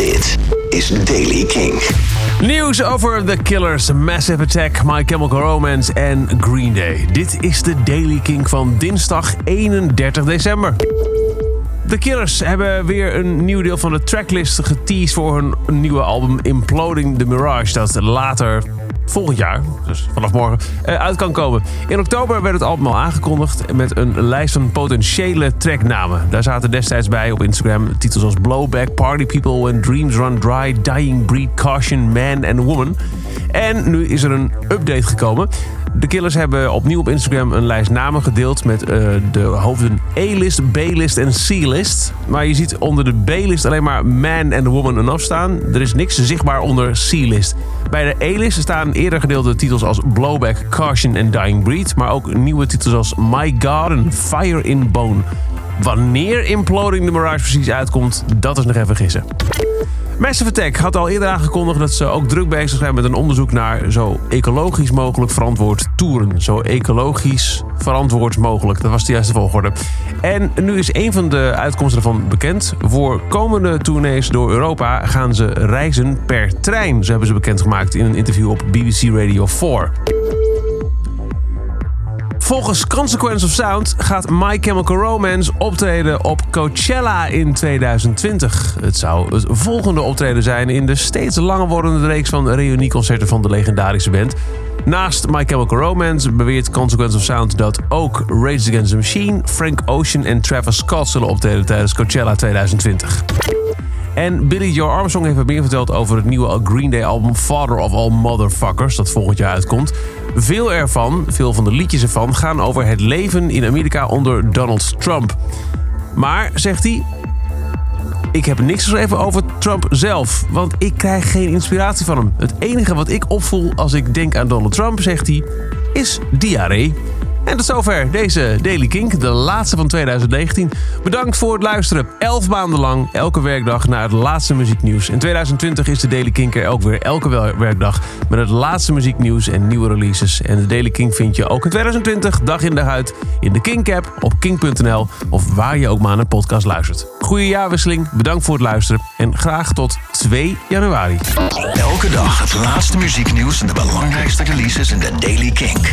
Dit is Daily King. Nieuws over The Killers, Massive Attack, My Chemical Romance en Green Day. Dit is de Daily King van dinsdag 31 december. The Killers hebben weer een nieuw deel van de tracklist geteased voor hun nieuwe album Imploding the Mirage. Dat later volgend jaar, dus vanaf morgen, eh, uit kan komen. In oktober werd het album al aangekondigd met een lijst van potentiële tracknamen. Daar zaten destijds bij op Instagram titels als Blowback, Party People, When Dreams Run Dry, Dying Breed, Caution, Man and Woman. En nu is er een update gekomen. De Killers hebben opnieuw op Instagram een lijst namen gedeeld met uh, de hoofden A-list, B-list en C-list. Maar je ziet onder de B-list alleen maar Man and Woman enough staan. Er is niks zichtbaar onder C-list. Bij de E-list staan eerder gedeelde titels als Blowback, Caution en Dying Breed. Maar ook nieuwe titels als My God en Fire in Bone. Wanneer Imploding the Mirage precies uitkomt, dat is nog even gissen. Massive Attack had al eerder aangekondigd dat ze ook druk bezig zijn met een onderzoek naar zo ecologisch mogelijk verantwoord toeren. Zo ecologisch verantwoord mogelijk. Dat was de juiste volgorde. En nu is een van de uitkomsten ervan bekend. Voor komende tournees door Europa gaan ze reizen per trein. Zo hebben ze bekendgemaakt in een interview op BBC Radio 4. Volgens Consequence of Sound gaat My Chemical Romance optreden op Coachella in 2020. Het zou het volgende optreden zijn in de steeds langer wordende reeks van reunieconcerten van de legendarische band. Naast My Chemical Romance beweert Consequence of Sound dat ook Rage Against the Machine, Frank Ocean en Travis Scott zullen optreden tijdens Coachella 2020. En Billy Joe Armstrong heeft meer verteld over het nieuwe Green Day album Father of All Motherfuckers, dat volgend jaar uitkomt. Veel ervan, veel van de liedjes ervan, gaan over het leven in Amerika onder Donald Trump. Maar, zegt hij, ik heb niks geschreven over Trump zelf, want ik krijg geen inspiratie van hem. Het enige wat ik opvoel als ik denk aan Donald Trump, zegt hij, is diarree. En tot zover deze Daily Kink, de laatste van 2019. Bedankt voor het luisteren. Elf maanden lang, elke werkdag naar het laatste muzieknieuws. In 2020 is de Daily Kink er ook weer elke werkdag met het laatste muzieknieuws en nieuwe releases. En de Daily Kink vind je ook in 2020 dag in dag uit in de Kink-app op kink.nl of waar je ook maar naar een podcast luistert. Goeie jaarwisseling, bedankt voor het luisteren en graag tot 2 januari. Elke dag het laatste muzieknieuws en de belangrijkste releases in de Daily Kink.